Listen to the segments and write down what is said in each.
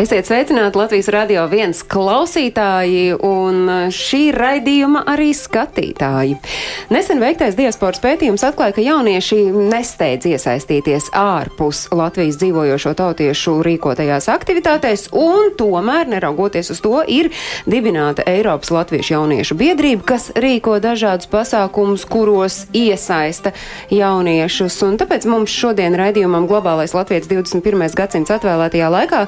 Esiet sveicināti Latvijas radio viens klausītāji un šī raidījuma arī skatītāji. Nesen veiktais diasporas pētījums atklāja, ka jaunieši nesteidz iesaistīties ārpus Latvijas dzīvojošo tautiešu rīkotajās aktivitātēs, un tomēr, neraugoties uz to, ir dibināta Eiropas Latviešu jauniešu biedrība, kas rīko dažādus pasākumus, kuros iesaista jauniešus. Un tāpēc mums šodien raidījumam Globālais Latvijas 21. gadsimts atvēlētajā laikā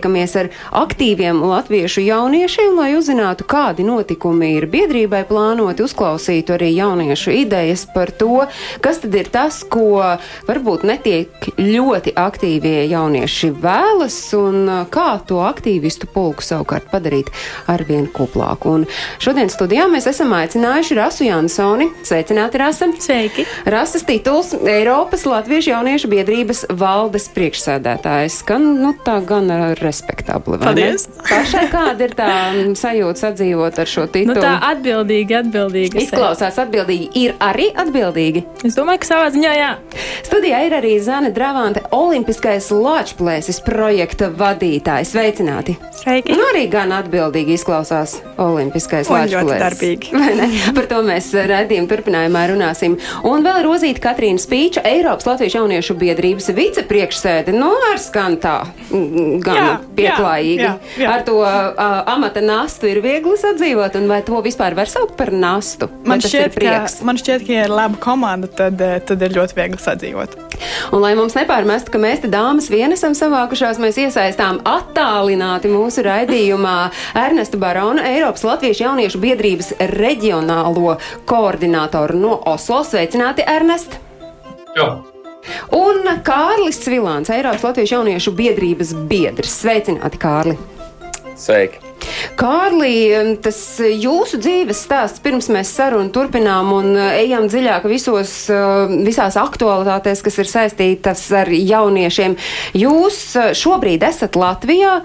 satiekamies ar aktīviem latviešu jauniešiem, lai uzzinātu, kādi notikumi ir biedrībai plānoti, uzklausītu arī jauniešu idejas par to, kas tad ir tas, ko varbūt netiek ļoti aktīvie jaunieši vēlas un kā to aktīvistu pulku savukārt padarīt arvien kuplāku. Un šodien studijā mēs esam aicinājuši Rasu Jansoni. Sveicināti, Rasa! Sveiki! Rases tituls Eiropas Latviešu jauniešu biedrības valdes priekšsēdētājs. Gan, nu, tā gan uh, respektabli. Paldies. Pašai kāda ir tā mm, sajūta sadzīvot ar šo titulu? Nu, tā atbildīgi, atbildīgi. Izklausās atbildīgi, ir arī atbildīgi. Es domāju, ka savā ziņā jā. Studijā ir arī Zana Dravante, Olimpiskais lāčplēsis projekta vadītāja. Sveicināti! Sveiki! Nu, arī gan atbildīgi izklausās Olimpiskais lāčplēsis. Par to mēs redzījuma turpinājumā runāsim. Un vēl Rozīta Katrīna Spīča, Eiropas Latviešu jauniešu biedrības vicepriekšsēde. Nu, ar skan tā, mm, gan Jā, pieklājīgi. jā, jā, jā. Ar to uh, amata nastu ir viegli sadzīvot, un vai to vispār var saukt par nastu? Man šķiet, ka, man šķiet, ka, ja ir laba komanda, tad, tad ir ļoti viegli sadzīvot. Un, lai mums nepārmestu, ka mēs te dāmas vien esam savākušās, mēs iesaistām attālināti mūsu raidījumā Ernestu Baronu, Eiropas Latviešu jauniešu biedrības reģionālo koordinātoru no Oslo. Sveicināti, Ernest! Jā, Un Kārlis Cvilāns, Eiropas Latviešu jauniešu biedrības biedrs. Sveicināti, Kārli! Sveiki! Kārli, tas jūsu dzīves stāsts pirms mēs sarunu turpinām un ejam dziļāk visos, uh, visās aktualitātēs, kas ir saistītas ar jauniešiem. Jūs uh, šobrīd esat Latvijā.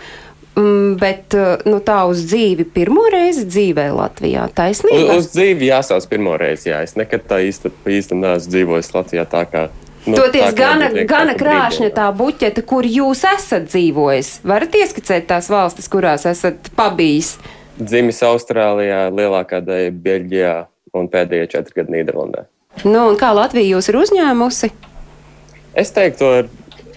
mm, Bet uh, nu, tā uz dzīvi pirmo reizi dzīvē Latvijā. Uz, Taisnība. uz dzīvi jāsauc pirmo reizi, jā. Es nekad tā īsti, īstam neesmu dzīvojis Latvijā tā kā. Nu, Toties tā gana, varbūt gana krāšņa tā buķete, kur jūs esat dzīvojis. Varat ieskicēt tās valstis, kurās esat pabijis? Dzimis Austrālijā, lielākā daļa Beļģijā un pēdējie četri gadi Nīderlandē. Nu, kā Latvija jūs ir uzņēmusi? Es teiktu,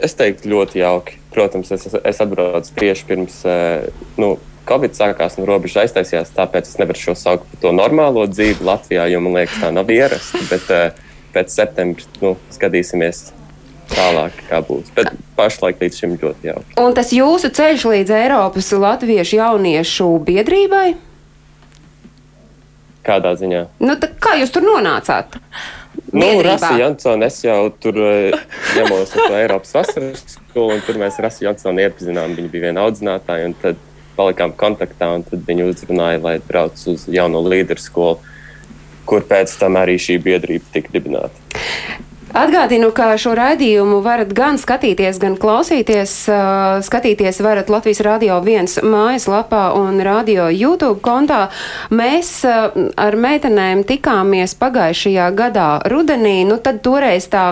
es teiktu ļoti jauki. Protams, es, es atbraucu tieši pirms eh, nu, Covid sākās un robežas aiztaisījās, tāpēc es nevaru šo saukt par to normālo dzīvi Latvijā, jo man liekas, tā nav ierasta. Bet eh, pēc septembra nu, skatīsimies tālāk, kā būs. Bet pašlaik līdz šim ļoti jauki. Un tas jūsu ceļš līdz Eiropas Latviešu jauniešu biedrībai? Kādā ziņā? Nu, kā jūs tur nonācāt? Nu. Rasa Jansona, es jau tur eh, ņemos ar to Eiropas vasaras skolu, un tur mēs Rasa Jansonu iepazinām. Viņa bija viena audzinātāja, un tad palikām kontaktā, un tad viņa uzrunāja, lai brauc uz jauno līderu skolu, kur pēc tam arī šī biedrība tika dibināta. Atgādinu, ka šo raidījumu varat gan skatīties, gan klausīties. Skatīties varat Latvijas Rādio 1 mājaslapā un radio YouTube kontā. Mēs ar meitenēm tikāmies pagājušajā gadā rudenī. Nu, tad toreiz tā,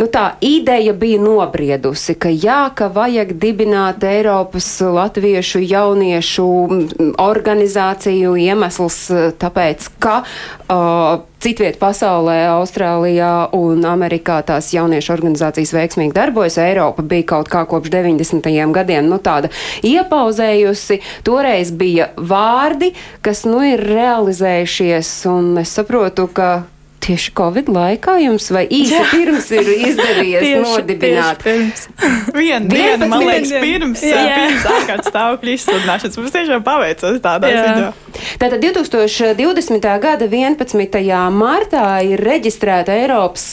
nu, tā ideja bija nobriedusi, ka jā, ka vajag dibināt Eiropas latviešu jauniešu organizāciju iemesls tāpēc, ka uh, Citviet pasaulē, Austrālijā un Amerikā tās jauniešu organizācijas veiksmīgi darbojas. Eiropa bija kaut kā kopš 90. gadiem nu, tāda iepauzējusi. Toreiz bija vārdi, kas nu ir realizējušies, un es saprotu, ka tieši Covid laikā jums vai īsi Jā. pirms ir izdevies Tieši- nodibināt. Vienu dienu, man 11 liekas, pirms, Jā. jā. pirms ārkārtas stāvokļa izsludināšanas. Mums tiešām paveicās tādā ziņā. Tātad 2020. gada 11. martā ir reģistrēta Eiropas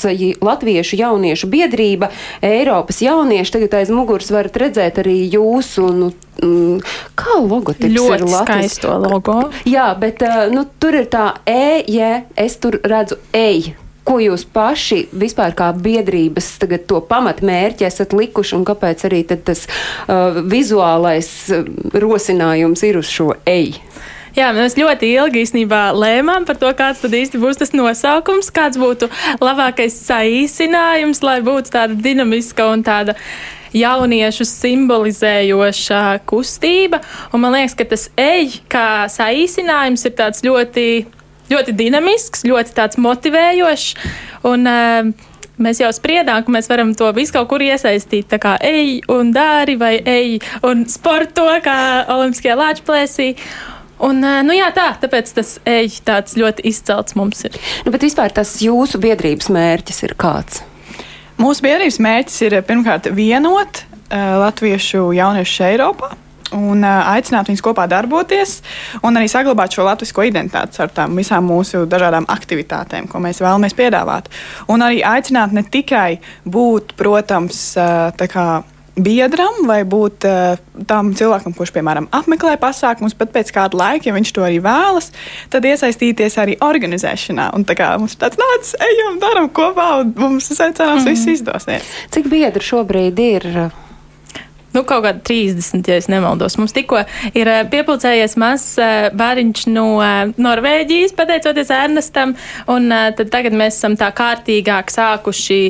Latviešu jauniešu biedrība. Eiropas jaunieši tagad aiz muguras varat redzēt arī jūsu, nu, kā logotips ir Ļoti Latvijas. skaisto logo. Jā, bet uh, nu, tur ir tā E, J, es tur redzu ej. ko jūs paši vispār kā biedrības tagad to pamatmērķi esat likuši un kāpēc arī tas uh, vizuālais uh, rosinājums ir uz šo eju? Jā, mēs ļoti ilgi īstenībā lēmām par to, kāds tad īsti būs tas nosaukums, kāds būtu labākais saīsinājums, lai būtu tāda dinamiska un tāda jauniešu simbolizējoša kustība. Un man liekas, ka tas ej kā saīsinājums ir tāds ļoti, ļoti dinamisks, ļoti motivējošs. Un, uh, Mēs jau spriedām, ka mēs varam to visu kaut kur iesaistīt. Tā kā ej un dari, vai ej un sporto, kā Olimpiskajā lāčplēsī. Un, nu jā, tā, tāpēc tas eļļas tāds ļoti izcelts mums ir. Nu, bet vispār tas jūsu biedrības mērķis ir kāds? Mūsu biedrības mērķis ir pirmkārt vienot uh, latviešu jauniešus Eiropā. Un uh, aicināt viņus kopā darboties, un arī saglabāt šo latviešu identitāti ar tām visām mūsu dažādām aktivitātēm, ko mēs vēlamies piedāvāt. Un arī aicināt ne tikai būt, protams, tā kā biedram vai būt uh, tam cilvēkam, kurš, piemēram, apmeklē pasākumus, bet pēc kāda laika, ja viņš to arī vēlas, tad iesaistīties arī organizēšanā. Un tā kā mums ir tāds nācis, ejam, daram kopā, un mums, cerams, mm. viss izdosies. Cik biedri šobrīd ir? Nu, kaut kāda 30, ja nemaldos. Mums tikko ir eh, piepildījies mazs eh, bērniņš no Norvēģijas, pateicoties Ernestam, un tad tagad mēs esam tā kārtīgāk sākuši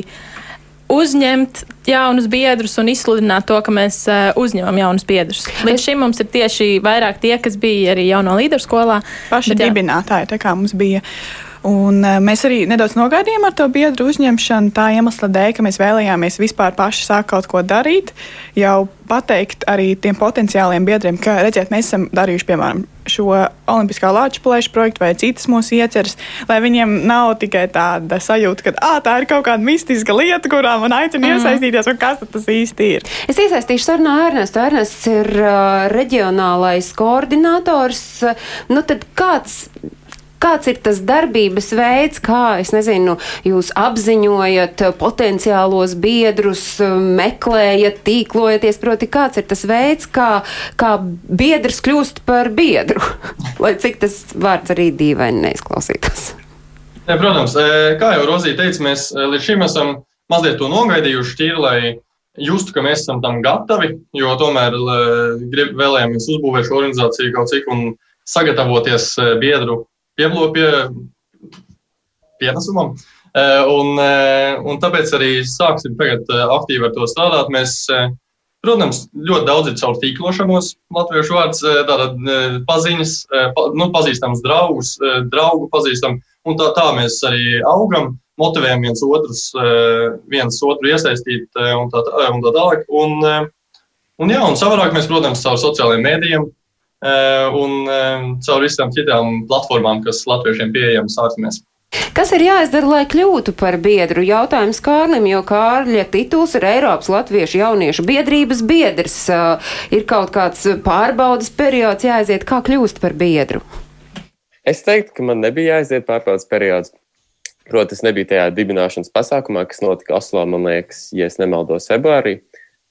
uzņemt jaunus biedrus un izsludināt to, ka mēs uh, uzņemam jaunus biedrus. Līdz šim mums ir tieši vairāk tie, kas bija arī jauno līderu skolā. Paši bet, dibinātāji, tā kā mums bija. Un, uh, mēs arī nedaudz nogaidījām ar to biedru uzņemšanu, tā iemesla dēļ, ka mēs vēlējāmies vispār paši sākt kaut ko darīt. Jau pateikt arī tiem potenciāliem biedriem, ka, redziet, mēs esam darījuši, piemēram, šo Olimpiskā lāča plēša projektu vai citas mūsu ieceres, lai viņiem nav tikai tāda sajūta, ka ah, tā ir kaut kāda mistiska lieta, kurā man aicina mm. iesaistīties, un kas tas īsti ir. Es iesaistīšu sarunā Ernestu. Ernests ir uh, reģionālais koordinators. Nu, tad kāds Kāds ir tas darbības veids, kā, es nezinu, jūs apziņojat potenciālos biedrus, meklējat, tīklojaties, proti, kāds ir tas veids, kā, kā biedrs kļūst par biedru, lai cik tas vārds arī dīvaini neizklausītos. Ja, protams, e, kā jau Rozija teica, mēs e, līdz šim esam mazliet to nogaidījuši, tīri, lai justu, ka mēs esam tam gatavi, jo tomēr e, grib, vēlējāmies uzbūvēt šo organizāciju kaut cik un sagatavoties biedru pie, pienesumam. Eh, un, eh, un tāpēc arī sāksim tagad eh, aktīvi ar to strādāt. Mēs, protams, ļoti daudz ir caur tīklošanos, latviešu vārds, tātad paziņas, nu, pazīstams draugus, draugu pazīstam, un tā, tā mēs arī augam, motivējam viens otrus, viens otru iesaistīt un tā, un tā tālāk. Un, un jā, un savādāk mēs, protams, caur sociālajiem mēdījiem un eh, caur visām citām platformām, kas latviešiem pieejamas ārzemēs. Kas ir jāizdara, lai kļūtu par biedru? Jautājums Kārlim, jo Kārļa tituls ir Eiropas Latviešu jauniešu biedrības biedrs. Uh, ir kaut kāds pārbaudas periods jāaiziet, kā kļūst par biedru? Es teiktu, ka man nebija jāaiziet pārbaudas periods. Protams, es nebiju tajā dibināšanas pasākumā, kas notika Oslo, man liekas, ja es nemaldos februārī,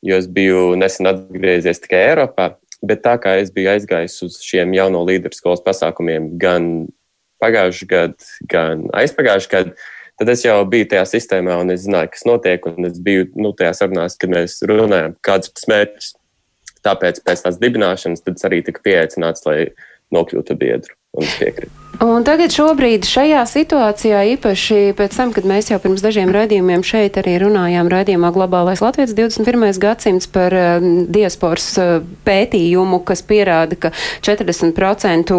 jo es biju nesen atgriezies tikai Eiropā. Bet tā kā es biju aizgājis uz šiem jauno līderu skolas pasākumiem gan pagājušajā gadā, gan aizpagājušajā gadā, tad es jau biju tajā sistēmā un es zināju, kas notiek. Es biju nu, tajā sarunās, kad mēs runājam, kāds ir tas mērķis. Tāpēc pēc tās dibināšanas tas arī tika pieaicināts, lai nokļūtu biedru un piekrītu. Un tagad šobrīd šajā situācijā, īpaši pēc tam, kad mēs jau pirms dažiem raidījumiem šeit arī runājām raidījumā Globālais Latvijas 21. gadsimts par uh, diasporas uh, pētījumu, kas pierāda, ka 40%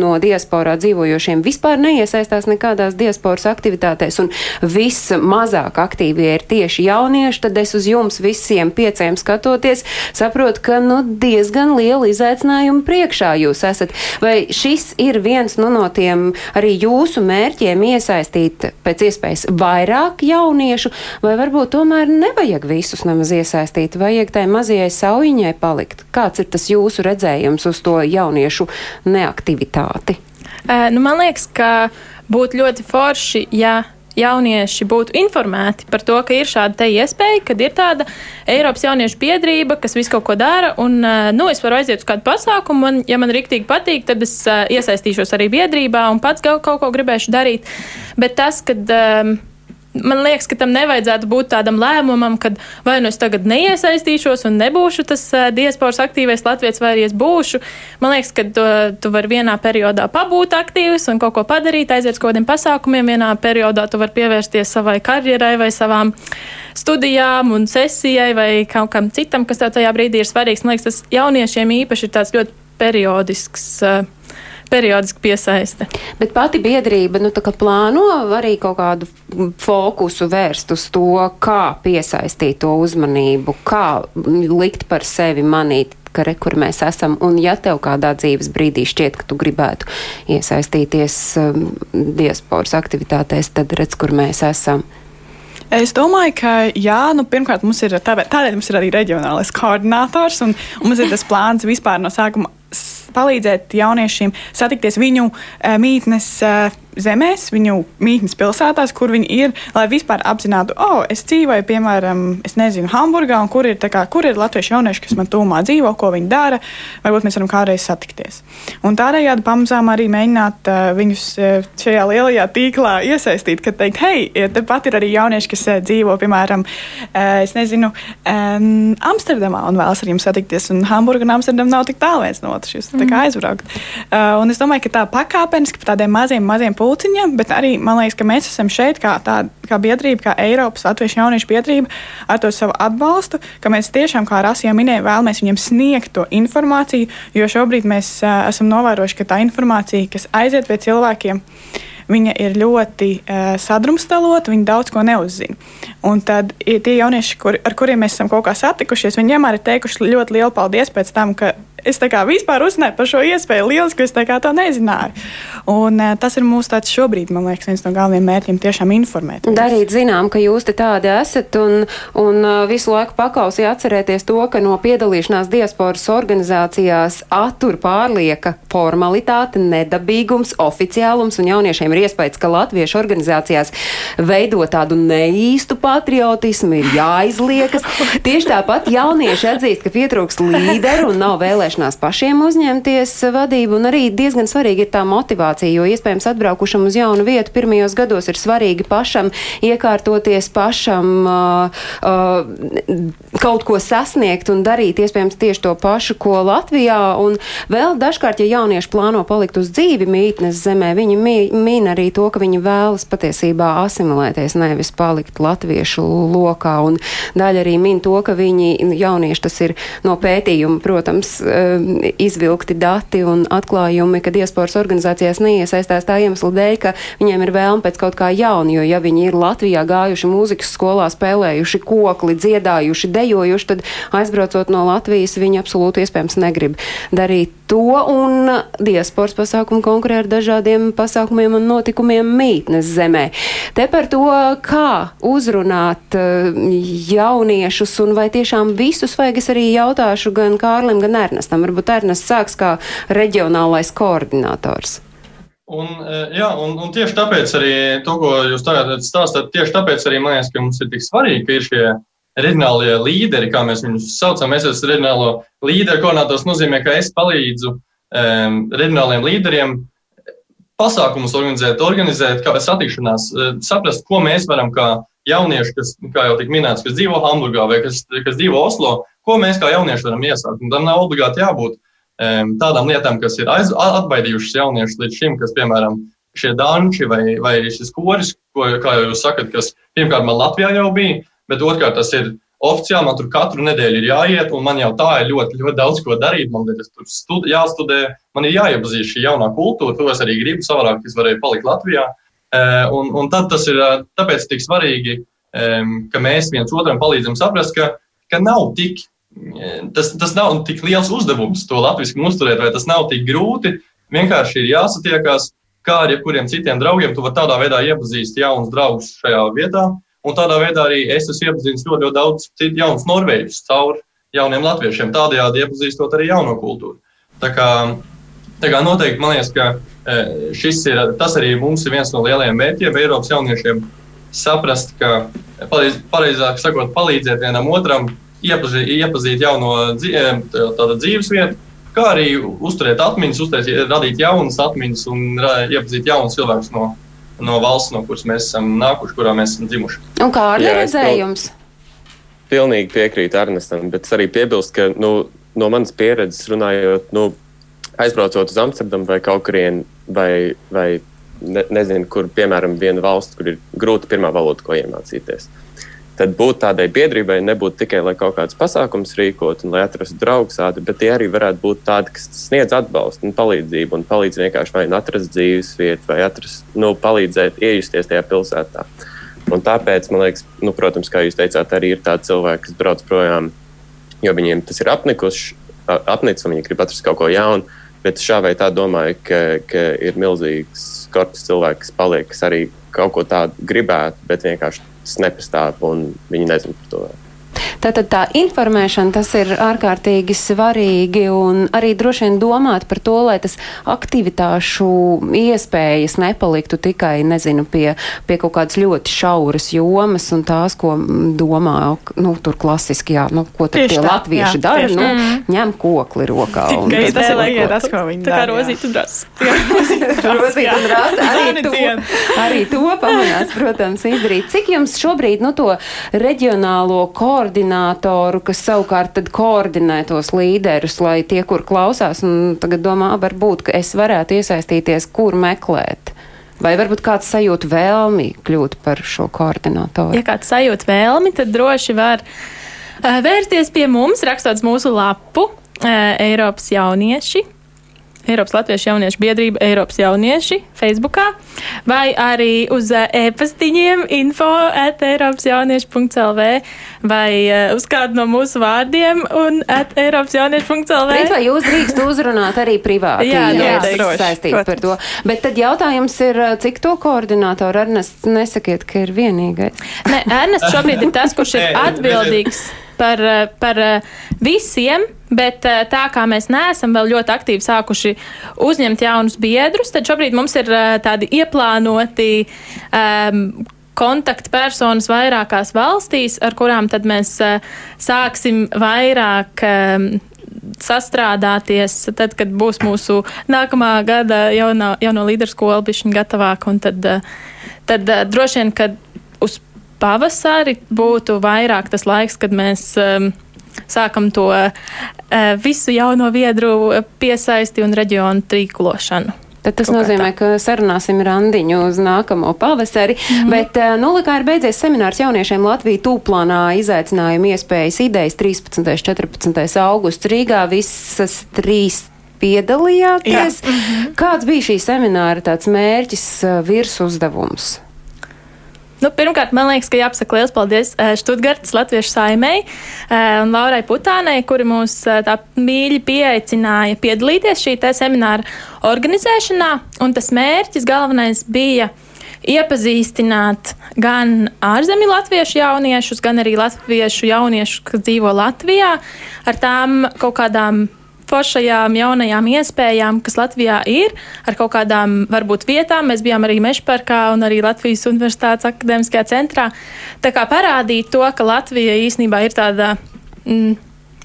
no diasporā dzīvojošiem vispār neiesaistās nekādās diasporas aktivitātēs un vismazāk aktīvie ir tieši jaunieši, tad es uz jums visiem pieciem skatoties saprotu, ka nu, diezgan liela izaicinājuma priekšā jūs esat. Vai šis ir viens nu, no tiem arī jūsu mērķiem iesaistīt pēc iespējas vairāk jauniešu, vai varbūt tomēr nevajag visus nemaz iesaistīt, vajag tai mazajai saujiņai palikt? Kāds ir tas jūsu redzējums uz to jauniešu neaktivitāti? Uh, nu, man liekas, ka būtu ļoti forši, ja jaunieši būtu informēti par to, ka ir šāda iespēja, kad ir tāda Eiropas jauniešu biedrība, kas visu kaut ko dara, un, nu, es varu aiziet uz kādu pasākumu, un, ja man riktīgi patīk, tad es iesaistīšos arī biedrībā un pats kaut ko gribēšu darīt. Bet tas, kad um, Man liekas, ka tam nevajadzētu būt tādam lēmumam, ka vai nu es tagad neiesaistīšos un nebūšu tas uh, diasporas aktīvais latviečs, vai arī es būšu. Man liekas, ka tu, tu vari vienā periodā pabūt aktīvs un kaut ko padarīt, aiziet uz kaut kādiem pasākumiem. Vienā periodā tu vari pievērsties savai karjerai vai savām studijām un sesijai vai kaut kam citam, kas tev tajā brīdī ir svarīgs. Man liekas, tas jauniešiem īpaši ir tāds ļoti periodisks. Uh, periodiski piesaiste. Bet pati biedrība nu, plāno arī kaut kādu fokusu vērst uz to, kā piesaistīt to uzmanību, kā likt par sevi manīt ka re, kur mēs esam, un ja tev kādā dzīves brīdī šķiet, ka tu gribētu iesaistīties um, diasporas aktivitātēs, tad redz, kur mēs esam. Es domāju, ka jā, nu, pirmkārt, mums ir tādēļ, tādēļ mums ir arī reģionālais koordinators, un, un mums ir tas plāns vispār no sākuma palīdzēt jauniešiem satikties viņu uh, mītnes uh, zemēs, viņu mītnes pilsētās, kur viņi ir, lai vispār apzinātu, o, oh, es dzīvoju, piemēram, es nezinu, Hamburgā, un kur ir, kā, kur ir latviešu jaunieši, kas man tūmā dzīvo, ko viņi dara, varbūt mēs varam kādreiz satikties. Un tādējādi pamazām arī mēģināt uh, viņus šajā lielajā tīklā iesaistīt, kad teikt, hei, tepat ir arī jaunieši, kas uh, dzīvo, piemēram, uh, es nezinu, um, Amsterdamā un vēlas ar jums satikties, un Hamburga un Amsterdama nav tik tālu viens no otras, kā aizbraukt. Uh, un es domāju, ka tā pakāpeniski pa tādiem maziem, maziem pulciņiem, bet arī man liekas, ka mēs esam šeit kā, tā, kā biedrība, kā Eiropas Latviešu jauniešu biedrība ar to savu atbalstu, ka mēs tiešām, kā Rasija minēja, vēlamies viņiem sniegt to informāciju, jo šobrīd mēs uh, esam novērojuši, ka tā informācija, kas aiziet pie cilvēkiem, viņa ir ļoti uh, sadrumstalota, viņi daudz ko neuzzina. Un tad tie jaunieši, kur, ar kuriem mēs esam kaut kā satikušies, viņi vienmēr ir teikuši ļoti lielu paldies pēc tam, ka es tā kā vispār uzzināju par šo iespēju. Lieliski, es tā kā to nezināju. Un, uh, tas ir mūsu tāds šobrīd, man liekas, viens no galvenajiem mērķiem - tiešām informēt. Darīt zinām, ka jūs te tādi esat un, un uh, visu laiku pakausī atcerēties to, ka no piedalīšanās diasporas organizācijās attur pārlieka formalitāte, nedabīgums, oficiālums un jauniešiem ir iespējas, ka latviešu organizācijās veido tādu neīstu patriotismu, ir jāizliekas. Tieši tāpat jaunieši atzīst, ka pietrūkst līderu un nav vēlēšanās vēlēšanās pašiem uzņemties vadību, un arī diezgan svarīgi ir tā motivācija, jo iespējams atbraukušam uz jaunu vietu pirmajos gados ir svarīgi pašam iekārtoties, pašam uh, uh, kaut ko sasniegt un darīt iespējams tieši to pašu, ko Latvijā. Un vēl dažkārt, ja jaunieši plāno palikt uz dzīvi mītnes zemē, viņi min arī to, ka viņi vēlas patiesībā asimilēties, nevis palikt latviešu lokā. Un daļa arī min to, ka viņi jaunieši tas ir no pētījuma, protams, izvilkti dati un atklājumi, ka diasporas organizācijās neiesaistās tā iemesla dēļ, ka viņiem ir vēlme pēc kaut kā jauna, jo ja viņi ir Latvijā gājuši mūzikas skolā, spēlējuši kokli, dziedājuši, dejojuši, tad aizbraucot no Latvijas viņi absolūti iespējams negrib darīt to, un diasporas pasākumi konkurē ar dažādiem pasākumiem un notikumiem mītnes zemē. Te par to, kā uzrunāt uh, jauniešus un vai tiešām visus vajag, es arī jautāšu gan Kārlim, gan Ernestam. Ernestam. Varbūt Ernests sāks kā reģionālais koordinators. Un, e, jā, un, un tieši tāpēc arī to, ko jūs tagad stāstāt, tieši tāpēc arī man liekas, ka mums ir tik svarīgi, ka ir šie reģionālie līderi, kā mēs viņus saucam. Es esmu reģionālo līderu koordinators, nozīmē, ka es palīdzu um, reģionāliem līderiem pasākumus organizēt, organizēt kā satikšanās, e, saprast, ko mēs varam kā jaunieši, kas, kā jau tika minēts, kas dzīvo Hamburgā vai kas, kas dzīvo Oslo, ko mēs kā jaunieši varam iesākt. Un tam nav obligāti jābūt um, tādām lietām, kas ir aiz, atbaidījušas jauniešus līdz šim, kas, piemēram, šie danči vai, vai šis koris, ko, kā jau jūs sakat, kas pirmkārt man Latvijā jau bija, bet otrkārt tas ir oficiāli, man tur katru nedēļu ir jāiet, un man jau tā ir ļoti, ļoti daudz ko darīt. Man ir tur stud, jāstudē, man ir jāiepazīst šī jaunā kultūra, to es arī gribu savādāk, es varēju palikt Latvijā. Uh, un, un tad tas ir tāpēc tik svarīgi, ka mēs viens otram palīdzam saprast, ka, ka nav tik tas, tas nav tik liels uzdevums to latviešu uzturēt, vai tas nav tik grūti. Vienkārši ir jāsatiekās, kā ar jebkuriem citiem draugiem. Tu vari tādā veidā iepazīst jaunus draugus šajā vietā. Un tādā veidā arī es esmu iepazinis ļoti, ļoti daudz citu jaunu norvēģus caur jauniem latviešiem, tādējādi iepazīstot arī jauno kultūru. Tā kā, tā kā noteikti man liekas, ka šis ir tas arī mums ir viens no lielajiem mērķiem Eiropas jauniešiem saprast, ka pareiz, pareizāk sakot, palīdzēt vienam otram, iepazīt, iepazīt jauno dzīve, dzīvesvietu, kā arī uzturēt atmiņas, uzturēt, radīt jaunas atmiņas un ra, iepazīt jaunus cilvēkus no, no valsts, no kuras mēs esam nākuši, kurā mēs esam dzimuši. Un kā ar redzējums? Pilnīgi piekrītu Ernestam, bet es arī piebilstu, ka nu, no manas pieredzes runājot, nu, aizbraucot uz Amsterdamu vai kaut kurien, vai, vai ne, nezinu, kur, piemēram, viena valsts, kur ir grūti pirmā valoda, ko iemācīties. Tad būt tādai biedrībai nebūtu tikai, lai kaut kāds pasākums rīkot un lai atrastu draugus ātri, bet tie arī varētu būt tādi, kas sniedz atbalstu un palīdzību un palīdz vienkārši vai nu atrast dzīves vietu, vai atrast, nu, palīdzēt iejusties tajā pilsētā. Un tāpēc, man liekas, nu, protams, kā jūs teicāt, arī ir tādi cilvēki, kas brauc projām, jo viņiem tas ir apnikuši, apnicis, un viņi grib atrast kaut ko jaunu. Bet šā vai tā domāju, ka, ka ir milzīgs korpus cilvēku, kas paliek, kas arī kaut ko tādu gribētu, bet vienkārši tas nepastāv un viņi nezina par to. Tātad tā informēšana tas ir ārkārtīgi svarīgi un arī droši vien domāt par to, lai tas aktivitāšu iespējas nepaliktu tikai, nezinu, pie, pie kaut kādas ļoti šauras jomas un tās, ko domā, nu, tur klasiski, jā, nu, ko tad Tieši tie tā, latvieši jā, dara, nu, tā. ņem kokli rokā. un Tikai tas tas ir ko- tas, ko viņi Tā kā dara. jā. rozīt un drāzs. Rozīt un rāst, arī, to, arī to pamanās, protams, izdarīt. Cik jums šobrīd, nu, to reģionālo koordinātoru, kas savukārt tad koordinē tos līderus, lai tie, kur klausās, un tagad domā, varbūt, ka es varētu iesaistīties, kur meklēt? Vai varbūt kāds sajūt vēlmi kļūt par šo koordinātoru? Ja kāds sajūt vēlmi, tad droši var uh, vērsties pie mums, rakstot mūsu lapu uh, Eiropas jaunieši. Eiropas Latviešu jauniešu biedrība, Eiropas jaunieši, Facebookā, vai arī uz uh, e-pastiņiem info at Eiropas jaunieši.lv vai uh, uz kādu no mūsu vārdiem un at Eiropas jaunieši.lv. Principā jūs drīkst uzrunāt arī privāti, Jā, noteikti. esat saistīts par to. Bet tad jautājums ir, cik to koordinātoru Ernests nesakiet, ka ir vienīgais? Nē, Ernests šobrīd ir tas, kurš ir atbildīgs par, eh, par eh, visiem, bet eh, tā kā mēs neesam vēl ļoti aktīvi sākuši uzņemt jaunus biedrus, tad šobrīd mums ir tādi ieplānoti um, kontaktpersonas vairākās valstīs, ar kurām tad mēs sāksim vairāk. Um, sastrādāties, tad, kad būs mūsu nākamā gada jaunā, jauno līderu skola, bišķiņa gatavāka, un tad, tad droši vien, kad uz pavasari būtu vairāk tas laiks, kad mēs um, sākam to uh, visu jauno viedru piesaisti un reģionu trīkulošanu. Tad tas nozīmē, ka sarunāsim randiņu uz nākamo pavasari. Mm -hmm. Bet uh, Nulikā ir beidzies seminārs jauniešiem Latviju tūplānā izaicinājuma iespējas idejas 13. un 14. augusts Rīgā. Visas trīs piedalījāties. Mm -hmm. Kāds bija šī semināra tāds mērķis, uh, virs uzdevums? Nu, pirmkārt, man liekas, ka jāpasaka liels paldies eh, Študgartas Latviešu saimei eh, un Laurai Putānei, kuri mūs eh, tā mīļi pieaicināja piedalīties šī semināra organizēšanā. Un tas mērķis galvenais bija iepazīstināt gan ārzemju latviešu jauniešus, gan arī latviešu jauniešus, kas dzīvo Latvijā, ar tām kaut kādām foršajām jaunajām iespējām, kas Latvijā ir, ar kaut kādām varbūt vietām. Mēs bijām arī Mešparkā un arī Latvijas Universitātes akadēmiskajā centrā. Tā kā parādīt to, ka Latvija īstenībā ir tāda mm,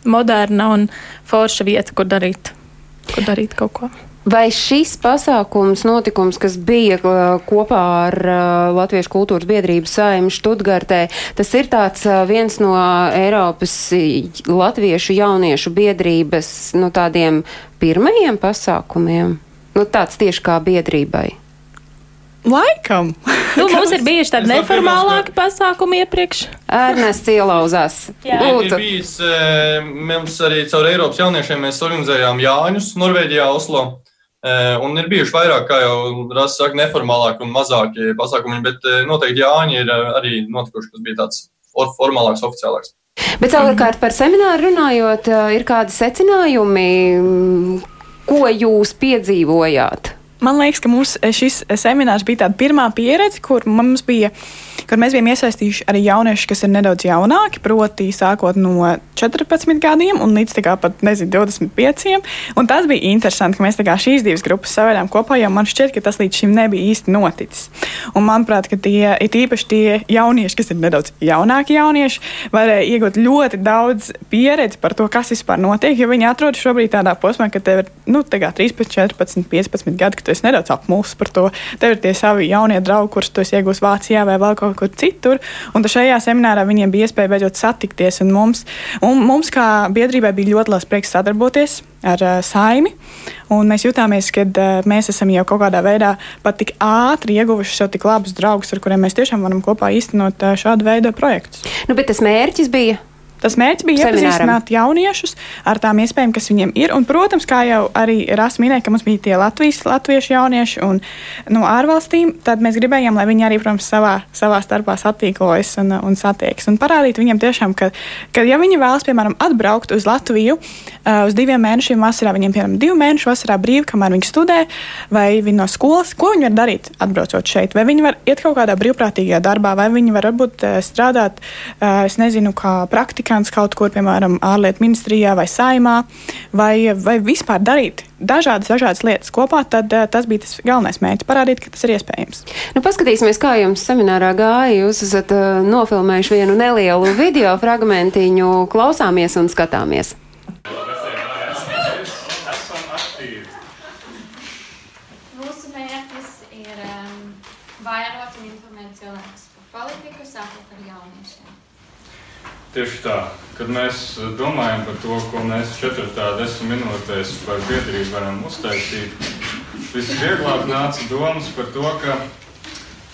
moderna un forša vieta, kur darīt, kur darīt kaut ko. Vai šis pasākums, notikums, kas bija uh, kopā ar uh, Latviešu kultūras biedrības saimnu Študgartē, tas ir tāds uh, viens no Eiropas latviešu jauniešu biedrības no tādiem pirmajiem pasākumiem? Nu, tāds tieši kā biedrībai. Laikam. Nu, mums ir bijuši tādi neformālāki pasākumi iepriekš. Ernsts ielauzās. Jā. Ir, ir Lūdzu. bijis, eh, mums arī caur Eiropas jauniešiem mēs organizējām Jāņus Norvēģijā, Oslo. Eh, Un ir bijuši vairāk, kā jau Rasa saka, neformālāki un mazāki pasākumi, bet noteikti Jāņi ir arī notikuši, kas bija tāds for- formālāks, oficiālāks. Bet savukārt par semināru runājot, ir kādi secinājumi, ko jūs piedzīvojāt? Man liekas, ka mums šis seminārs bija tāda pirmā pieredze, kur mums bija. Kur mēs bijām iesaistījuši arī jauniešus, kas ir nedaudz jaunāki, proti, sākot no 14 gadiem un līdz pat nezinu, 25. Un tas bija interesanti, ka mēs šīs divas grupas savērām kopā, jo man šķiet, ka tas līdz šim nebija īsti noticis. Un manuprāt, ka tie ir īpaši tie jaunieši, kas ir nedaudz jaunāki jaunieši, varēja iegūt ļoti daudz pieredzi par to, kas vispār notiek. Jo viņi atrodas šobrīd tādā posmā, ka tev ir nu, 13, 14, 15 gadi, ka tu esi nedaudz apmulsis par to. Tev ir tie savi jaunie draugi, kurus tu esi iegūmis Vācijā vai vēl kaut kur citur. Un šajā seminārā viņiem bija iespēja beidzot satikties. Un mums, un mums kā biedrībai bija ļoti liels prieks sadarboties ar uh, saimi. Mēs jutāmies, ka uh, mēs esam jau kaut kādā veidā pat tik ātri ieguvuši sev tik labus draugus, ar kuriem mēs tiešām varam kopā īstenot uh, šādu veidu projektus. Nu, bet tas mērķis bija Tas mērķis bija iepazīstināt jauniešus ar tām iespējām, kas viņiem ir. Un, protams, kā jau arī Rasa minēja, ka mums bija tie Latvijas, latviešu jaunieši un no ārvalstīm, tad mēs gribējām, lai viņi arī, protams, savā, savā starpā satīklojas un, un satiekas. Un parādīt viņiem tiešām, ka, ka ja viņi vēlas, piemēram, atbraukt uz Latviju uz diviem mēnešiem vasarā, viņiem, piemēram, divu mēnešu vasarā brīvi, kamēr viņi studē, vai viņi no skolas, ko viņi var darīt, atbraucot šeit? Vai viņi var iet kaut kādā brīvprātīgajā darbā, vai viņi var varbūt strādāt, es nezinu, kā praktikā praktikants kaut kur, piemēram, ārlietu ministrijā vai saimā, vai, vai vispār darīt dažādas, dažādas lietas kopā, tad uh, tas bija tas galvenais mērķis - parādīt, ka tas ir iespējams. Nu, paskatīsimies, kā jums seminārā gāja. Jūs esat uh, nofilmējuši vienu nelielu video fragmentiņu, klausāmies un skatāmies. Mūsu mērķis ir um, vairot un informēt cilvēkus par politiku, sākot ar jauniešiem. Tieši tā, kad mēs domājam par to, ko mēs 4-10 minūtēs par biedrību varam uztaisīt, visvieglāk nāca domas par to, ka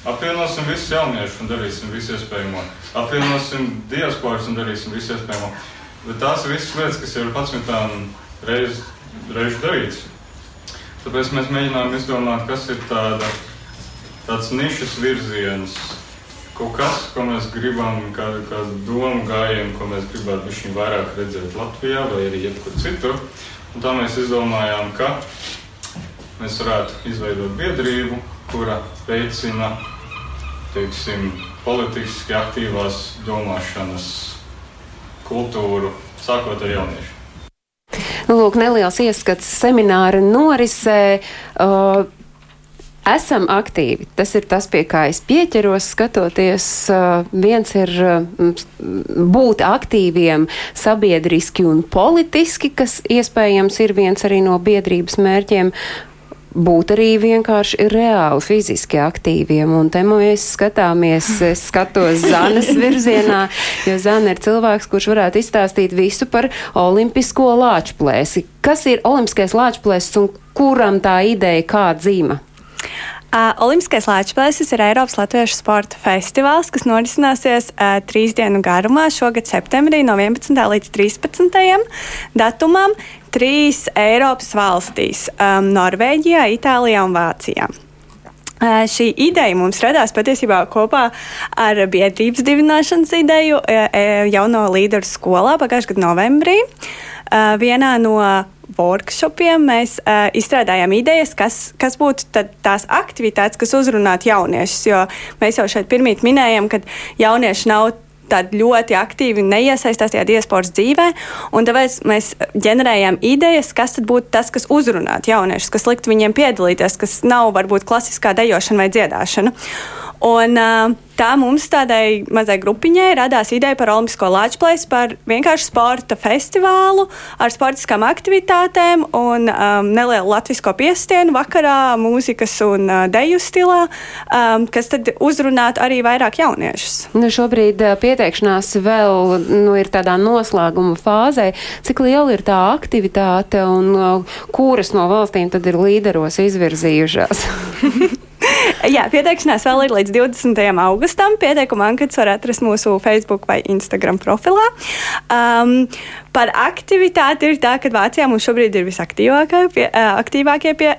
apvienosim visus jauniešus un darīsim visu iespējamo. Apvienosim diasporas un darīsim visu iespējamo. Bet tās ir visas lietas, kas jau ir 11 reizes reiz darīts. Tāpēc mēs mēģinām izdomāt, kas ir tāda, tāds nišas virziens, kaut kas, ko mēs gribam, kāda kā doma gājienu, ko mēs gribētu viņu vairāk redzēt Latvijā vai arī jebkur citur. Un tā mēs izdomājām, ka mēs varētu izveidot biedrību, kura veicina teiksim, politiski aktīvās domāšanas kultūru, sākot ar jauniešiem. Lūk, neliels ieskats semināra norisē. Uh, esam aktīvi. Tas ir tas, pie kā es pieķeros, skatoties. Viens ir būt aktīviem sabiedriski un politiski, kas iespējams ir viens arī no biedrības mērķiem. Būt arī vienkārši reāli fiziski aktīviem. Un te mēs skatāmies, es skatos Zanes virzienā, jo Zana ir cilvēks, kurš varētu izstāstīt visu par olimpisko lāčplēsi. Kas ir olimpiskais lāčplēsis un kuram tā ideja kā dzīva? Olimpiskais Latvijas ir Eiropas Latviešu sporta festivāls, kas norisināsies uh, trīs dienu garumā šogad septembrī no 11. līdz 13. datumam trīs Eiropas valstīs um, - Norvēģijā, Itālijā un Vācijā. Uh, šī ideja mums radās patiesībā kopā ar biedrības dibināšanas ideju uh, jauno līderu skolā pagājušajā gadā novembrī. Uh, vienā no workshopiem mēs uh, izstrādājām idejas, kas, kas būtu tās aktivitātes, kas uzrunātu jauniešus. Jo mēs jau šeit pirmīt minējām, ka jaunieši nav tādi ļoti aktīvi neiesaistās tajā diasporas dzīvē. Tāpēc mēs ģenerējām idejas, kas būtu tas, kas uzrunātu jauniešus, kas liktu viņiem piedalīties, kas nav varbūt klasiskā dejošana vai dziedāšana. Un, tā mums tādai mazai grupiņai radās ideja par Olimpisko Latvijas, par vienkārši sporta festivālu ar sportiskām aktivitātēm un um, nelielu latviešu piestienu vakarā, mūzikas un uh, deju stilā, um, kas tad uzrunātu arī vairāk jauniešus. Nu, šobrīd uh, pieteikšanās vēl nu, ir tādā noslēguma fāzē. Cik liela ir tā aktivitāte un uh, kuras no valstīm tad ir līderos izvirzījušās? Jā, pieteikšanās vēl ir līdz 20. augustam. Pieteikuma anketas var atrast mūsu Facebook vai Instagram profilā. Um, par aktivitāti ir tā, ka Vācijā mums šobrīd ir visaktīvākie pie, uh, aktīvākie pie,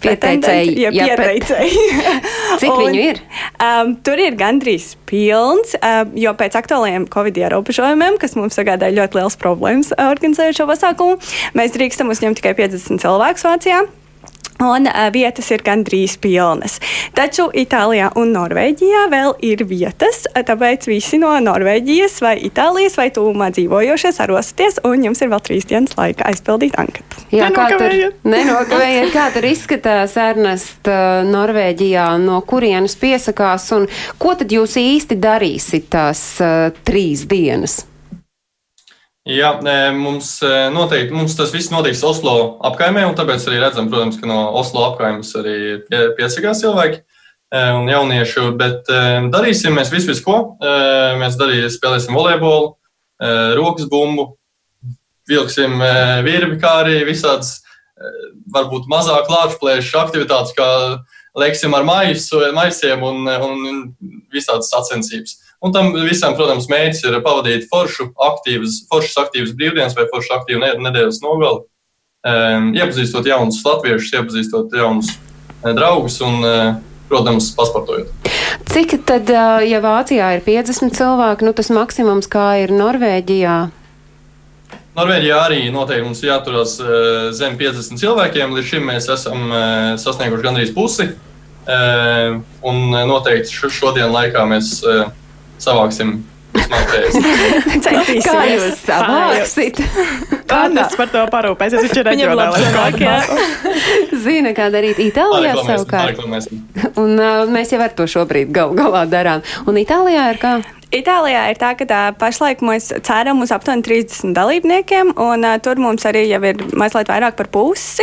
Pieteicēji, ja, jā, pieteicēji. Cik un, viņu ir? Um, tur ir gandrīz pilns, um, jo pēc aktuālajiem Covid ierobežojumiem, kas mums sagādāja ļoti liels problēmas organizējot šo pasākumu, mēs drīkstam uzņemt tikai 50 cilvēkus Vācijā. Un uh, vietas ir gandrīz pilnas. Taču Itālijā un Norvēģijā vēl ir vietas, tāpēc visi no Norvēģijas vai Itālijas vai tūmā dzīvojošie sarosties, un jums ir vēl trīs dienas laika aizpildīt anketu. Jā, kā tur, nenokavējiet, kā tur izskatās Ernest Norvēģijā, no kurienes piesakās, un ko tad jūs īsti darīsit tās uh, trīs dienas? Jā, mums noteikti mums tas viss notiks Oslo apkaimē, un tāpēc arī redzam, protams, ka no Oslo apkaimes arī pie, piesakās cilvēki un jaunieši. Bet darīsim mēs visu, visu ko. Mēs darīsim, spēlēsim volejbolu, rokas bumbu, vilksim virvi, kā arī visādas varbūt mazāk lāčplēšu aktivitātes, kā leksim ar maisiem un, un visādas sacensības. Un tam visam, protams, mērķis ir pavadīt foršu, aktīvas, foršas, aktīvas brīvdienas vai foršu aktīvu nedēļas nogali, um, iepazīstot jaunus latviešus, iepazīstot jaunus uh, draugus un, uh, protams, pasportojot. Cik tad, uh, ja Vācijā ir 50 cilvēki, nu tas maksimums, kā ir Norvēģijā? Norvēģijā arī noteikti mums jāturās zem 50 cilvēkiem. Līdz šim mēs esam sasnieguši gandrīz pusi. Uh, un noteikti šodien laikā mēs uh, savāksim. Kā jūs savāksit? Kādas par to parūpēsies? Viņš ir reģionālais. Zina, kā darīt Itālijā savukārt. Un uh, mēs jau ar to šobrīd gal galā darām. Un Itālijā ir kā? Itālijā ir tā, ka tā, pašlaik mēs ceram uz aptuveni 30 dalībniekiem, un uh, tur mums arī jau ir mazliet vairāk par pusi.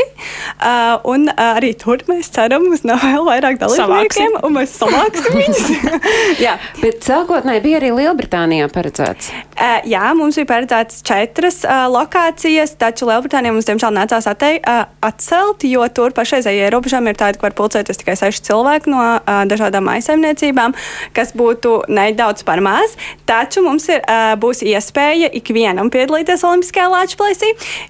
Uh, un uh, arī tur mēs ceram uz vēl vairāk dalībniekiem, Savāksim. un mēs savāksim viņus. jā, bet sākotnēji bija arī Lielbritānijā paredzēts. Uh, jā, mums bija paredzētas četras uh, lokācijas, taču Lielbritānijā mums diemžēl nācās attei, uh, atcelt, jo tur pašreizējie ierobežojumi ir tādi, ka var pulcēties tikai seši cilvēki no uh, dažādām aizsaimniecībām, kas būtu nedaudz par maz maz, taču mums ir, būs iespēja ikvienam piedalīties Olimpiskajā Latvijas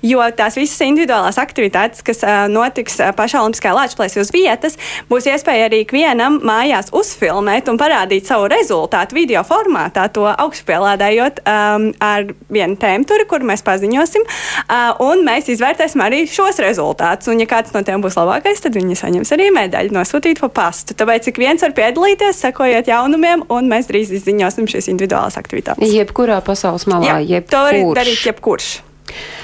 jo tās visas individuālās aktivitātes, kas notiks pašā Olimpiskajā Latvijas uz vietas, būs iespēja arī ikvienam mājās uzfilmēt un parādīt savu rezultātu video formātā, to augstpielādējot um, ar vienu tēmu, kur mēs paziņosim, uh, un mēs izvērtēsim arī šos rezultātus. Un, ja kāds no tiem būs labākais, tad viņi saņems arī medaļu nosūtīt pa pastu. Tāpēc ik viens var piedalīties, sekojot jaunumiem, un mēs drīz izziņosim šīs individuālās aktivitātes. Jebkurā pasaules malā, Jā, to var darīt jebkurš.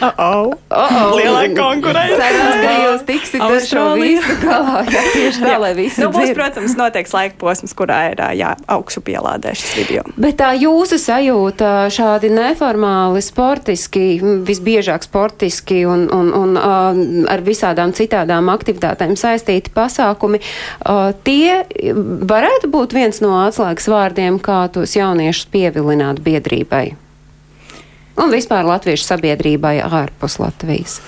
Uh -oh. Uh -oh. Lielā konkurence. Cerams, ka jūs tiksiet ar šo visu galā. Jā, tieši tā, lai visi nu, būs, dzird. protams, noteikts laika posms, kurā ir jā, augšu pielādē šis video. Bet tā jūsu sajūta šādi neformāli, sportiski, visbiežāk sportiski un, un, un ar visādām citādām aktivitātēm saistīti pasākumi, tie varētu būt viens no atslēgas vārdiem, kā tos jauniešus pievilināt biedrībai un vispār latviešu sabiedrībai ārpus Latvijas.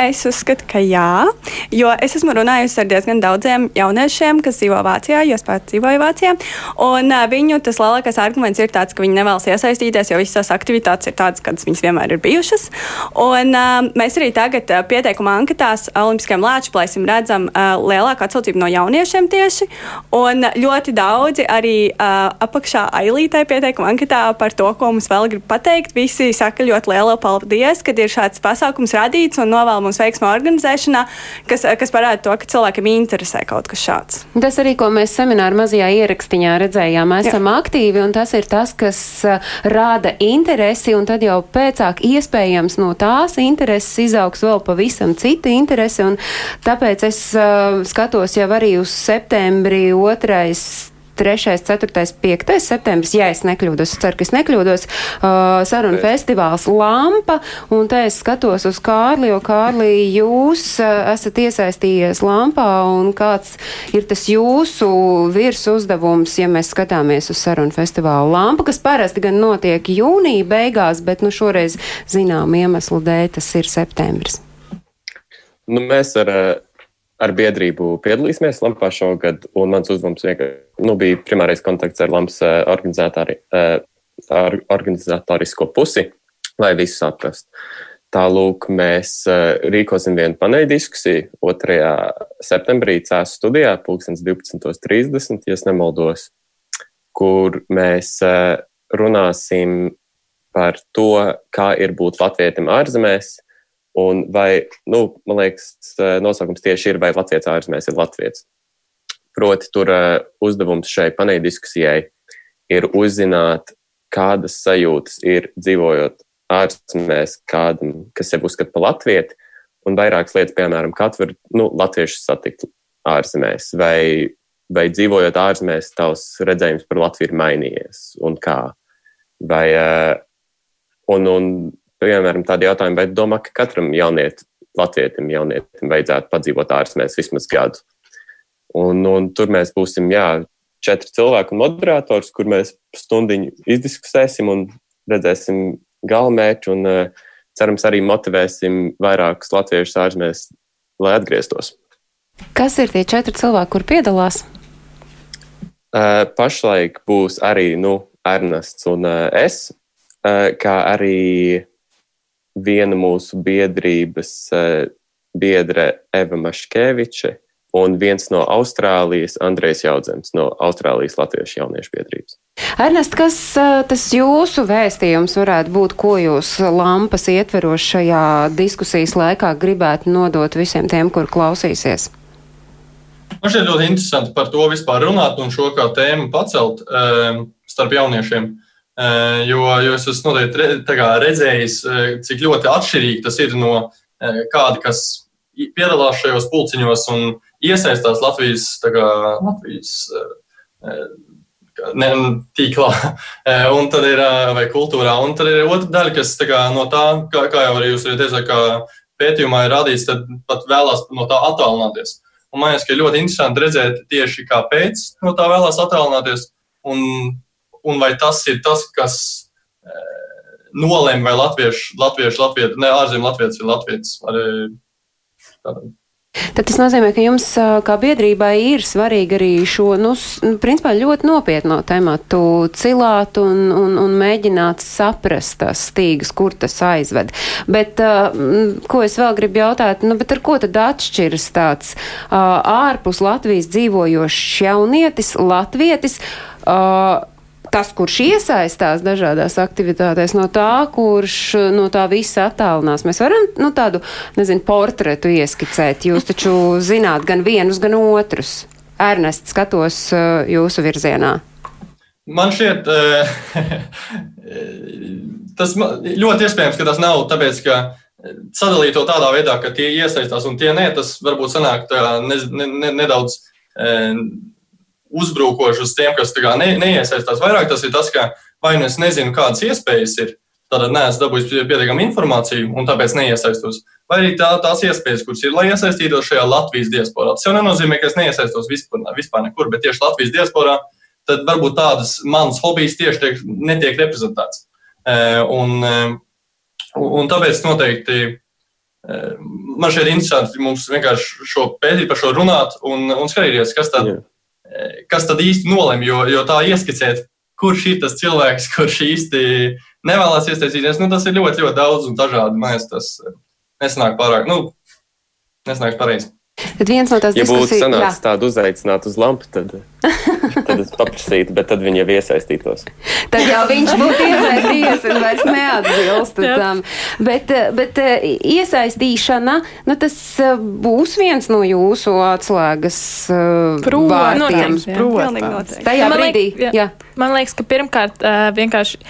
Es uzskatu, ka jā, jo es esmu runājusi ar diezgan daudziem jauniešiem, kas dzīvo Vācijā, jo es pats dzīvoju Vācijā. Un, uh, viņu tas lielākais arguments ir tāds, ka viņi nevēlas iesaistīties, jo visas tās aktivitātes ir tādas, kādas viņas vienmēr ir bijušas. Un, uh, mēs arī tagad uh, pieteikuma anketās Olimpiskajam Latvijas redzam uh, lielāku atsaucību no jauniešiem tieši. Un ļoti daudzi arī uh, apakšā ailītai pieteikuma anketā par to, ko mums vēl grib pateikt. Visi saka ļoti lielu paldies, kad ir šāds pasākums radīts un novēl mums veiksmu organizēšanā, kas, kas parāda to, ka cilvēkiem interesē kaut kas šāds. Tas arī, ko mēs semināru mazajā ierakstiņā redzējām, mēs esam Jā. aktīvi, un tas ir tas, kas uh, rāda interesi, un tad jau pēcāk iespējams no tās intereses izaugs vēl pavisam cita interese, un tāpēc es uh, skatos jau arī uz septembri otrais 3, 4, 5 septembris, ja es nekļūdos, es ceru, ka es nekļūdos, uh, saruna festivāls Lampa, un te es skatos uz Kārli, jo Kārli, jūs uh, esat iesaistījies Lampā, un kāds ir tas jūsu virs uzdevums, ja mēs skatāmies uz saruna festivālu Lampa, kas parasti gan notiek jūnija beigās, bet nu šoreiz zinām iemeslu dēļ tas ir septembris. Nu, mēs ar uh ar biedrību piedalīsimies Lampā šogad, un mans uzdevums nu, bija primārais kontakts ar Lampas organizatori, ar organizatorisko pusi, lai visus atrast. Tālūk, mēs rīkosim vienu paneļu diskusiju 2. septembrī Cēsu studijā, 12.30, ja nemaldos, kur mēs runāsim par to, kā ir būt latvietim ārzemēs, Un vai, nu, man liekas, nosaukums tieši ir, vai Latvijas ārzemēs ir Latvijas. Proti, tur uzdevums šai paneļdiskusijai ir uzzināt, kādas sajūtas ir dzīvojot ārzemēs, kādam, kas sev uzskata par latvieti, un vairākas lietas, piemēram, kā var nu, latviešu satikt ārzemēs, vai, vai dzīvojot ārzemēs, tavs redzējums par Latviju ir mainījies, un kā. Vai, un, un, piemēram, tādi jautājumi, vai domā, ka katram jaunietim, latvietim, jaunietim vajadzētu padzīvot ārzemēs vismaz gadu. Un, un tur mēs būsim, jā, četri cilvēki un moderators, kur mēs stundiņu izdiskusēsim un redzēsim galvenmērķi un uh, cerams arī motivēsim vairākus latviešus ārzemēs, lai atgrieztos. Kas ir tie četri cilvēki, kur piedalās? Uh, pašlaik būs arī nu, Ernests un uh, es, uh, kā arī viena mūsu biedrības uh, biedre Eva Maškeviče, un viens no Austrālijas, Andrejs Jaudzens no Austrālijas Latviešu jauniešu biedrības. Ernest, kas tas jūsu vēstījums varētu būt, ko jūs lampas ietveros šajā diskusijas laikā gribētu nodot visiem tiem, kur klausīsies? Man šķiet ļoti interesanti par to vispār runāt un šo kā tēmu pacelt um, starp jauniešiem. Uh, jo, jo es esmu noteikti redzējis, cik ļoti atšķirīgi tas ir no kāda, kas piedalās šajos pulciņos un iesaistās Latvijas, kā, Latvijas ne, tīklā, un tad ir, vai kultūrā. Un tad ir otra daļa, kas kā, no tā, kā, kā jau arī jūs arī teicāt, kā pētījumā ir rādīts, tad pat vēlās no tā attālināties. Un man liekas, ka ļoti interesanti redzēt tieši kāpēc no tā vēlās attālināties, un, un vai tas ir tas, kas nolēma, vai latviešu, latviešu, latviešu, ne ārzemju latviešu ir latviešu. Tad tas nozīmē, ka jums kā biedrībai ir svarīgi arī šo, nu, principā ļoti nopietno tematu cilāt un, un, un mēģināt saprast tās stīgas, kur tas aizved. Bet, ko es vēl gribu jautāt, nu, bet ar ko tad atšķiras tāds ārpus Latvijas dzīvojošs jaunietis, latvietis? Tas, kurš iesaistās dažādās aktivitātēs, no tā, kurš no tā visa attālinās. Mēs varam nu, tādu, nezinu, portretu ieskicēt. Jūs taču zināt gan vienus, gan otrus. Ernest, skatos uh, jūsu virzienā. Man šķiet, uh, tas ļoti iespējams, ka tas nav tāpēc, ka sadalīt to tādā veidā, ka tie iesaistās un tie nē, tas varbūt sanāk tā, ne, ne, nedaudz uh, uzbrukoši uz tiem, kas ne, neiesaistās. Vairāk tas ir tas, ka vai nu es nezinu, kādas iespējas ir, tad neesmu dabūjis pietiekami informāciju un tāpēc neiesaistos. Vai arī tā, tās iespējas, kuras ir, lai iesaistītos šajā Latvijas diasporā. Tas jau nenozīmē, ka es neiesaistos vispār, vispār nekur, bet tieši Latvijas diasporā, tad varbūt tādas manas hobijas tieši tiek, netiek reprezentētas. E, un, e, un tāpēc noteikti e, man šeit ir interesanti mums vienkārši šo pētīt, par šo runāt un, un skatīties, kas tad ir kas tad īsti nolem, jo, jo tā ieskicēt, kurš ir tas cilvēks, kurš īsti nevēlas iesaistīties, nu, tas ir ļoti, ļoti daudz un dažādi. Man liekas, tas nesanāk pārāk, nu, nesanāk pareizi. Tad viens no tās ja diskusijas... būtu sanācis tādu uzaicināt uz lampu, tad, tad es paprasītu, bet tad viņi jau iesaistītos. Tad jau viņš būtu iesaistījies un vairs neatbilst tam. Bet, bet iesaistīšana, nu tas būs viens no jūsu atslēgas vārdiem. Protams, Tajā brīdī, jā. jā. Man liekas, ka pirmkārt vienkārši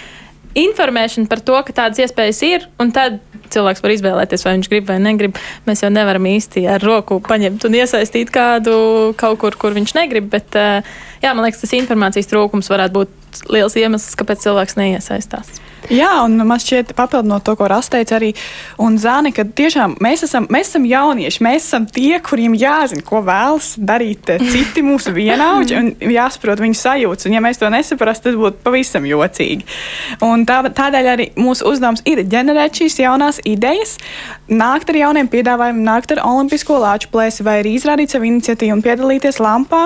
informēšana par to, ka tādas iespējas ir, un tad cilvēks var izvēlēties, vai viņš grib vai negrib. Mēs jau nevaram īsti ar roku paņemt un iesaistīt kādu kaut kur, kur viņš negrib. Bet, jā, man liekas, tas informācijas trūkums varētu būt liels iemesls, kāpēc cilvēks neiesaistās. Jā, un man šķiet, papildinot to, ko Rasteica arī un Zāne, ka tiešām mēs esam, mēs esam jaunieši, mēs esam tie, kuriem jāzina, ko vēlas darīt citi mūsu vienaudži un jāsaprot viņu sajūtas. Un ja mēs to nesaprastu, tad būtu pavisam jocīgi. Un tā, tādēļ arī mūsu uzdevums ir ģenerēt šīs jaunās idejas, nākt ar jauniem piedāvājumiem, nākt ar olimpisko lāču plēsi vai arī izrādīt savu iniciatīvu un piedalīties lampā.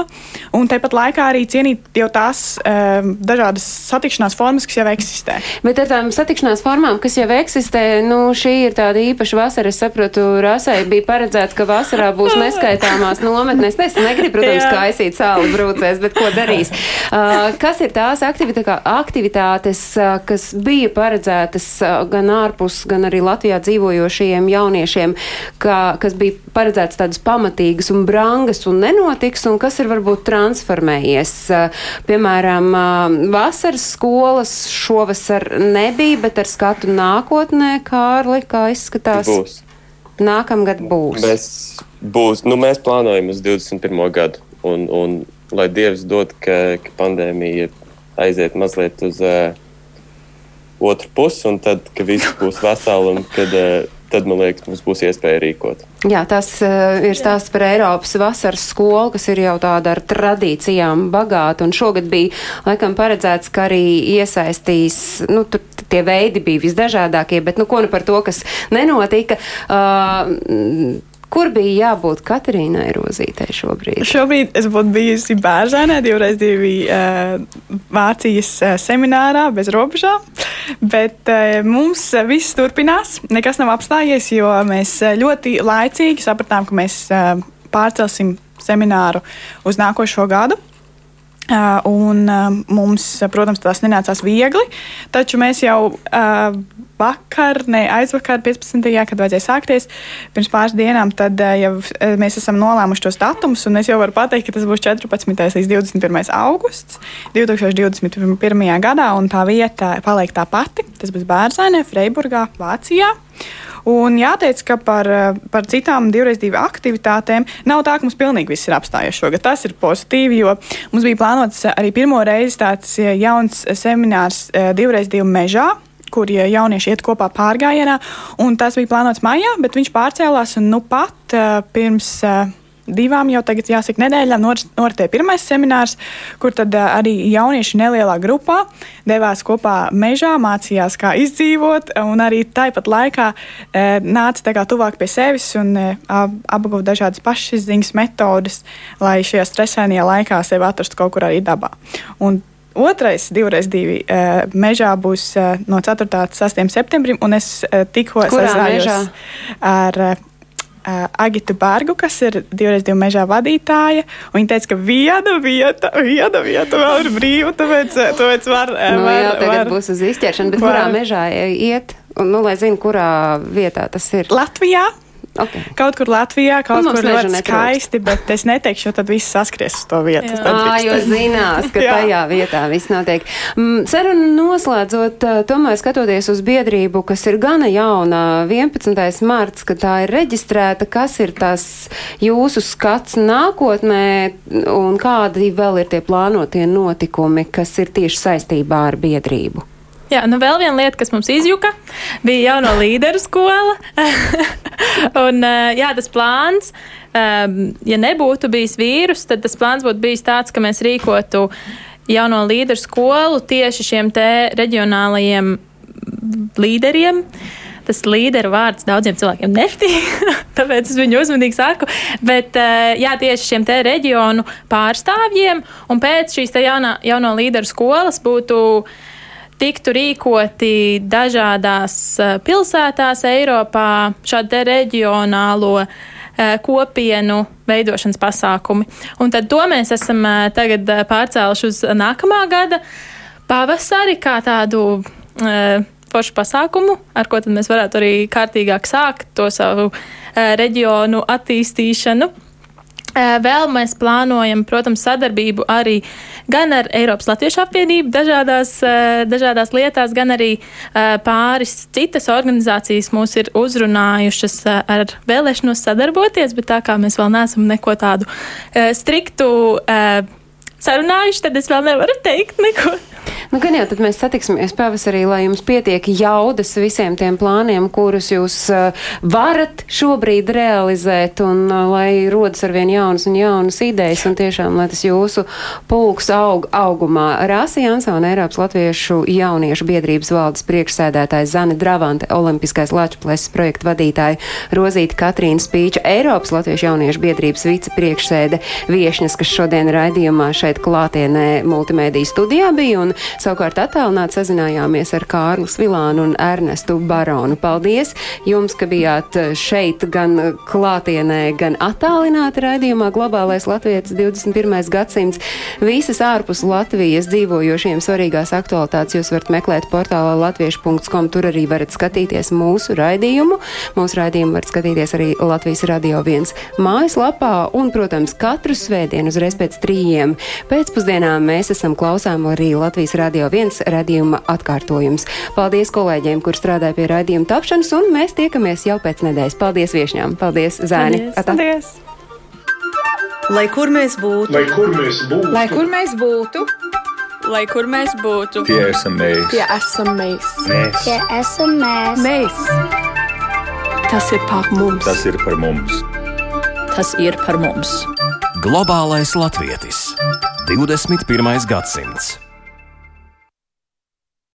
Un tāpat laikā arī cienīt jau tās um, dažādas satikšanās formas, kas jau eksistē. Bet ar par tām satikšanās formām, kas jau eksistē, nu, šī ir tāda īpaša vasara. Es saprotu, Rasai bija paredzēts, ka vasarā būs neskaitāmās nometnes. Es negribu, protams, Jā. kaisīt sāli brūcēs, bet ko darīs? Uh, kas ir tās aktivitā, aktivitātes, uh, kas bija paredzētas uh, gan ārpus, gan arī Latvijā dzīvojošajiem jauniešiem, kā, kas bija paredzētas tādas pamatīgas un brangas un nenotiks, un kas ir varbūt transformējies? Uh, piemēram, uh, vasaras skolas šovasar nebija, bet ar skatu nākotnē, Kārli, kā izskatās? Būs. Nākamgad būs. Mēs, būs, nu, mēs plānojam uz 21. gadu, un, un lai Dievs dod, ka, ka pandēmija aiziet mazliet uz uh, otru pusi, un tad, kad viss būs veseli, un kad, uh, tad, man liekas, mums būs iespēja rīkot. Jā, tas uh, ir stāsts par Eiropas vasaras skolu, kas ir jau tāda ar tradīcijām bagāta. Un šogad bija laikam paredzēts, ka arī iesaistīs, nu, tur tie veidi bija visdažādākie, bet nu, ko nu par to, kas nenotika. Uh, Kur bija jābūt Katrīnai Rozītei šobrīd? Šobrīd es būtu bijusi bērnē, divreiz divi uh, Vācijas uh, seminārā bez robežām. Bet uh, mums viss turpinās, nekas nav apstājies, jo mēs ļoti laicīgi sapratām, ka mēs uh, pārcelsim semināru uz nākošo gadu. Uh, un uh, mums, protams, tas nenācās viegli, taču mēs jau uh, vakar, ne aizvakar, 15. kad vajadzēja sākties, pirms pāris dienām, tad uh, jau uh, mēs esam nolēmuši tos datumus, un es jau varu pateikt, ka tas būs 14. līdz 21. augusts 2021. gadā, un tā vieta paliek tā pati. Tas būs Bērzainē, Freiburgā, Vācijā. Un jāteic, ka par, par citām divreiz divu aktivitātēm nav tā, ka mums pilnīgi viss ir apstājies šogad. Tas ir pozitīvi, jo mums bija plānots arī pirmo reizi tāds jauns seminārs eh, divreiz divu mežā kur ja jaunieši iet kopā pārgājienā. Tas bija plānots maijā, bet viņš pārcēlās un nu pat uh, pirms. Uh, Divām jau tagad, jāsaka, nedēļām noritēja pirmais seminārs, kur tad uh, arī jaunieši nelielā grupā devās kopā mežā, mācījās, kā izdzīvot, un arī tāpat laikā nāca tā kā tuvāk pie sevis un apguva dažādas pašizziņas metodes, lai šajā stresainajā laikā sevi atrastu kaut kur arī dabā. Un Otrais, divreiz divi uh, mežā būs uh, no 4. līdz 6. septembrim, un es uh, tikko sazinājos ar Agitu Bārgu, kas ir divreiz divu mežā vadītāja. Viņa teica, ka viena vieta, viena vieta vēl ir brīva, tāpēc, tāpēc var, nu, var, jā, tagad var, būs uz izķeršanu, bet var. kurā mežā iet? Un, nu, lai zinu, kurā vietā tas ir. Latvijā. Okay. Kaut kur Latvijā, kaut Nu, kur ļoti skaisti, bet es neteikšu, jo tad viss saskries uz to vietu. Jā, jo zinās, ka Jā. tajā vietā viss notiek. Mm, Sarunu noslēdzot, tomēr skatoties uz biedrību, kas ir gana jauna, 11. marts, kad tā ir reģistrēta, kas ir tas jūsu skats nākotnē un kādi vēl ir tie plānotie notikumi, kas ir tieši saistībā ar biedrību? Jā, nu vēl viena lieta, kas mums izjuka, bija jauno līderu skola. un, eh, jā, tas plāns, um, ja nebūtu bijis vīrus, tad tas plāns būtu bijis tāds, ka mēs rīkotu jauno līderu skolu tieši šiem te reģionālajiem līderiem. Tas līderu vārds daudziem cilvēkiem nepatīk, tāpēc es viņu uzmanīgi saku. Bet eh, jā, tieši šiem te reģionu pārstāvjiem un pēc šīs jaunā, jauno līderu skolas būtu tiktu rīkoti dažādās eh, pilsētās Eiropā šādi reģionālo eh, kopienu veidošanas pasākumi. Un tad to mēs esam eh, tagad pārcēluši uz nākamā gada pavasari kā tādu foršu pasākumu, ar ko tad mēs varētu arī kārtīgāk sākt to savu reģionu attīstīšanu. Vēl mēs plānojam, protams, sadarbību arī gan ar Eiropas Latviešu apvienību dažādās, dažādās lietās, gan arī pāris citas organizācijas mūs ir uzrunājušas ar vēlēšanos sadarboties, bet tā kā mēs vēl neesam neko tādu striktu sarunājuši, tad es vēl nevaru teikt neko. Nu, gan jau tad mēs satiksimies pavasarī, lai jums pietiek jaudas visiem tiem plāniem, kurus jūs uh, varat šobrīd realizēt, un uh, lai rodas arvien jaunas un jaunas idejas, un tiešām, lai tas jūsu pulks aug augumā. Rāsa Jansona, Eiropas Latviešu jauniešu biedrības valdes priekšsēdētājs Zane Dravante, Olimpiskais Lačplēses projekta vadītāja Rozīta Katrīna Spīča, Eiropas Latviešu jauniešu biedrības vicepriekšsēde viešņas, kas šodien raidījumā šeit klātienē multimēdiju studijā bija, un Savukārt attālināti sazinājāmies ar Kārlu Svilānu un Ernestu Baronu. Paldies jums, ka bijāt šeit gan klātienē, gan attālināti raidījumā Globālais Latvijas 21. gadsimts. Visas ārpus Latvijas dzīvojošiem svarīgās aktualitātes jūs varat meklēt portālā latviešu.com. Tur arī varat skatīties mūsu raidījumu. Mūsu raidījumu varat skatīties arī Latvijas Radio 1 mājaslapā un, protams, katru svētdienu uzreiz pēc trījiem pēcpusdienā mēs esam klausām arī Latvijas Radio 1 raidījuma atkārtojums. Paldies kolēģiem, kur strādāja pie raidījuma tapšanas, un mēs tiekamies jau pēc nedēļas. Paldies viešņām! Paldies, Zēni! Paldies. Paldies! Lai kur mēs būtu, Lai kur mēs būtu, Lai kur mēs būtu, Lai kur mēs būtu? Tie esam mēs. tie esam mēs. Mēs. Tie esam mēs. Mēs. Tas ir par mums. Tas ir par mums. tas ir par mums. Globālais latvietis 21. gadsimts.